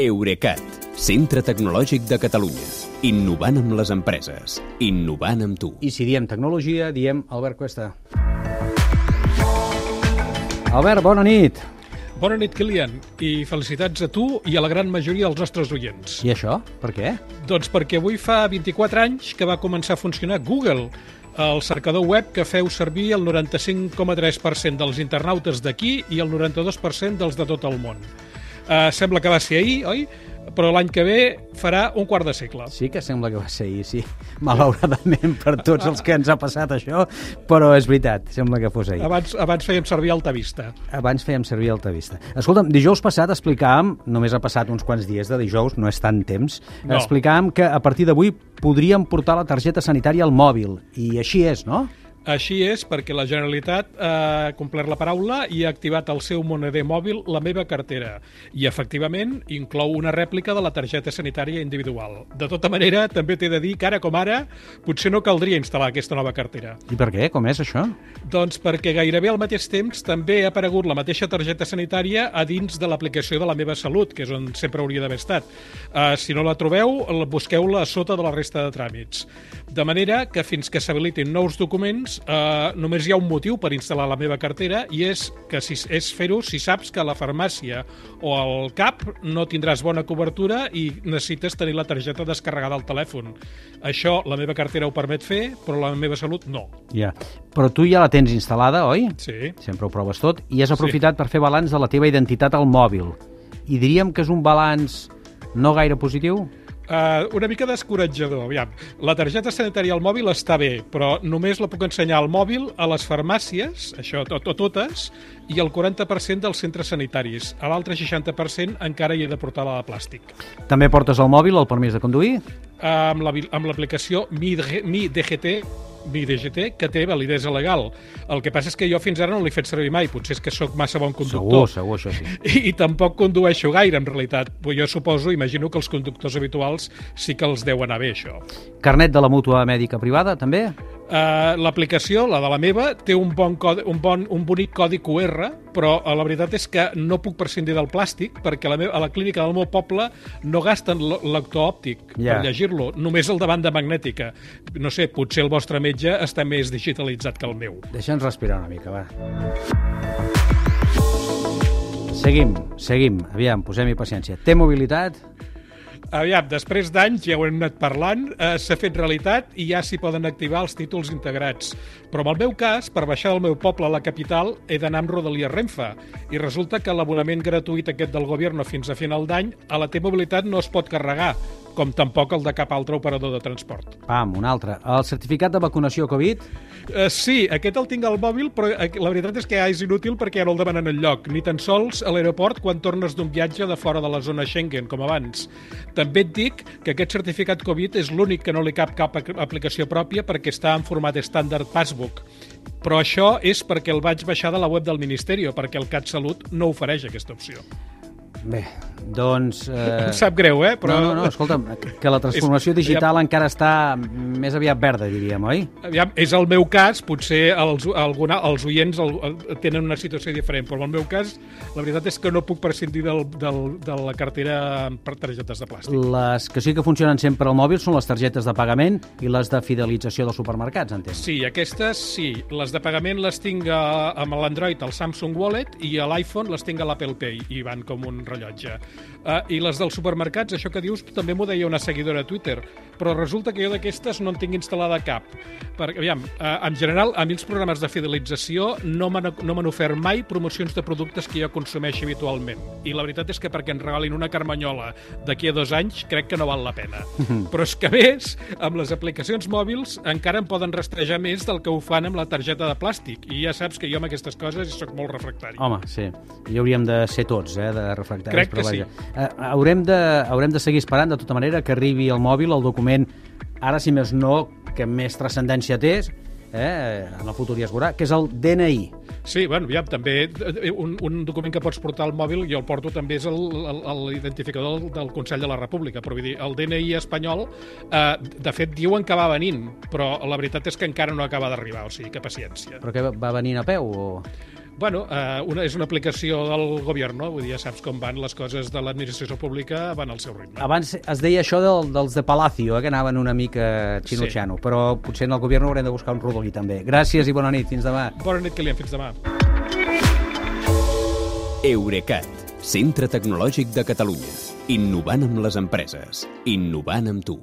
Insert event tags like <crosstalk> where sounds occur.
Eurecat, centre tecnològic de Catalunya. Innovant amb les empreses. Innovant amb tu. I si diem tecnologia, diem Albert Cuesta. Albert, bona nit. Bona nit, Kilian, i felicitats a tu i a la gran majoria dels nostres oients. I això? Per què? Doncs perquè avui fa 24 anys que va començar a funcionar Google, el cercador web que feu servir el 95,3% dels internautes d'aquí i el 92% dels de tot el món. Uh, sembla que va ser ahir, oi? Però l'any que ve farà un quart de segle. Sí que sembla que va ser ahir, sí. <laughs> Malauradament per tots els que ens ha passat això, però és veritat, sembla que fos ahir. Abans, abans fèiem servir Altavista. Abans fèiem servir Altavista. Escolta'm, dijous passat explicàvem, només ha passat uns quants dies de dijous, no és tant temps, No. explicàvem que a partir d'avui podríem portar la targeta sanitària al mòbil. I així és, no? Així és perquè la Generalitat ha complert la paraula i ha activat el seu moneder mòbil La meva cartera i efectivament inclou una rèplica de la targeta sanitària individual. De tota manera, també t'he de dir que ara com ara potser no caldria instal·lar aquesta nova cartera. I per què? Com és això? Doncs perquè gairebé al mateix temps també ha aparegut la mateixa targeta sanitària a dins de l'aplicació de la meva salut, que és on sempre hauria d'haver estat. Uh, si no la trobeu, la- busqueu-la a sota de la resta de tràmits. De manera que fins que s'habilitin nous documents, uh, només hi ha un motiu per instal·lar la meva cartera i és que si, és fer-ho si saps que a la farmàcia o al CAP no tindràs bona cobertura i necessites tenir la targeta descarregada al telèfon. Això la meva cartera ho permet fer, però la meva salut no. Ja. Però tu ja la tens instal·lada, oi? Sí. Sempre ho proves tot. I has aprofitat per fer balanç de la teva identitat al mòbil. I diríem que és un balanç no gaire positiu? Uh, una mica descoratjador, aviam. La targeta sanitària al mòbil està bé, però només la puc ensenyar al mòbil a les farmàcies, això, tot, tot, totes, i al 40% dels centres sanitaris. A l'altre 60% encara hi he de portar la de plàstic. També portes al mòbil el permís de conduir? Uh, amb la- amb l'aplicació Mi, Mi DGT, Mi DGT, que té validesa legal. El que passa és que jo fins ara no l'he fet servir mai, potser és que sóc massa bon conductor. Segur, segur, això sí. I, <laughs> i tampoc condueixo gaire, en realitat. Però jo suposo, imagino que els conductors habituals sí que els deu anar bé, això. Carnet de la mútua mèdica privada, també? Uh, L'aplicació, la de la meva, té un, bon codi, un, bon, un bonic codi QR, però uh, la veritat és que no puc prescindir del plàstic perquè a la, meva, a la clínica del meu poble no gasten l- lector òptic Ja. per llegir-lo, només el de banda magnètica. No sé, potser el vostre metge està més digitalitzat que el meu. Deixa'ns respirar una mica, va. Seguim, seguim. Aviam, posem-hi paciència. Té mobilitat? Aviam, després d'anys, ja ho hem anat parlant, eh, s'ha fet realitat i ja s'hi poden activar els títols integrats. Però en el meu cas, per baixar del meu poble a la capital, he d'anar amb Rodalies Renfe. I resulta que l'abonament gratuït aquest del govern fins a final d'any a la T-Mobilitat no es pot carregar, com tampoc el de cap altre operador de transport. Pam, un altre. El certificat de vacunació Covid? Uh, sí, aquest el tinc al mòbil, però eh, la veritat és que ja és inútil perquè ja no el demanen enlloc, ni tan sols a l'aeroport quan tornes d'un viatge de fora de la zona Schengen, com abans. També et dic que aquest certificat Covid és l'únic que no li cap cap ap- aplicació pròpia perquè està en format estàndard Passbook. Però això és perquè el vaig baixar de la web del Ministeri, perquè el CatSalut no ofereix aquesta opció. Bé, doncs... Eh... Em sap greu, eh? Però... No, no, no, escolta'm, que la transformació És- digital encara està més aviat verda, diríem, oi? Aviam, és el meu cas, potser els, alguna, els oients el, el, tenen una situació diferent, però en el meu cas la veritat és que no puc prescindir del, del, de la cartera per targetes de plàstic. Les que sí que funcionen sempre al mòbil són les targetes de pagament i les de fidelització dels supermercats, entenc. Sí, aquestes sí. Les de pagament les tinc a, amb l'Android, al Samsung Wallet, i a l'iPhone les tinc a l'Apple Pay, i van com un rellotge. Uh, I les dels supermercats, això que dius, també m'ho deia una seguidora a Twitter, però resulta que jo d'aquestes no en tinc instal·lada cap. Perquè, aviam, uh, en general, a mi els programes de fidelització no m'han no ofert mai promocions de productes que jo consumeixo habitualment. I la veritat és que perquè ens regalin una carmanyola d'aquí a dos anys, crec que no val la pena. Però és que, a més, amb les aplicacions mòbils encara em poden rastrejar més del que ho fan amb la targeta de plàstic. I ja saps que jo amb aquestes coses sóc molt refractari. Home, sí. I hauríem de ser tots, eh, de refractaris. Crec que però sí. vaja. Eh, haurem, de, haurem de seguir esperant, de tota manera, que arribi al mòbil el document, ara, si més no, que més transcendència té, eh, en el futur ja es veurà, que és el DNI. Sí, bueno, ja, també eh, un, un document que pots portar al mòbil, jo el porto també és l'identificador del, del Consell de la República, però vull dir, el DNI espanyol, eh, de fet, diuen que va venint, però la veritat és que encara no acaba d'arribar, o sigui, que paciència. Però que va venint a peu? O... Bueno, eh, una, és una aplicació del govern, vull dir, ja saps com van les coses de l'administració pública, van al seu ritme. Abans es deia això del, dels de Palacio, eh, que anaven una mica xino-xano, sí. però potser en el govern haurem de buscar un rodolí també. Gràcies i bona nit, fins demà. Bona nit, Kilian, fins demà. Eurecat, centre tecnològic de Catalunya. Innovant amb les empreses. Innovant amb tu.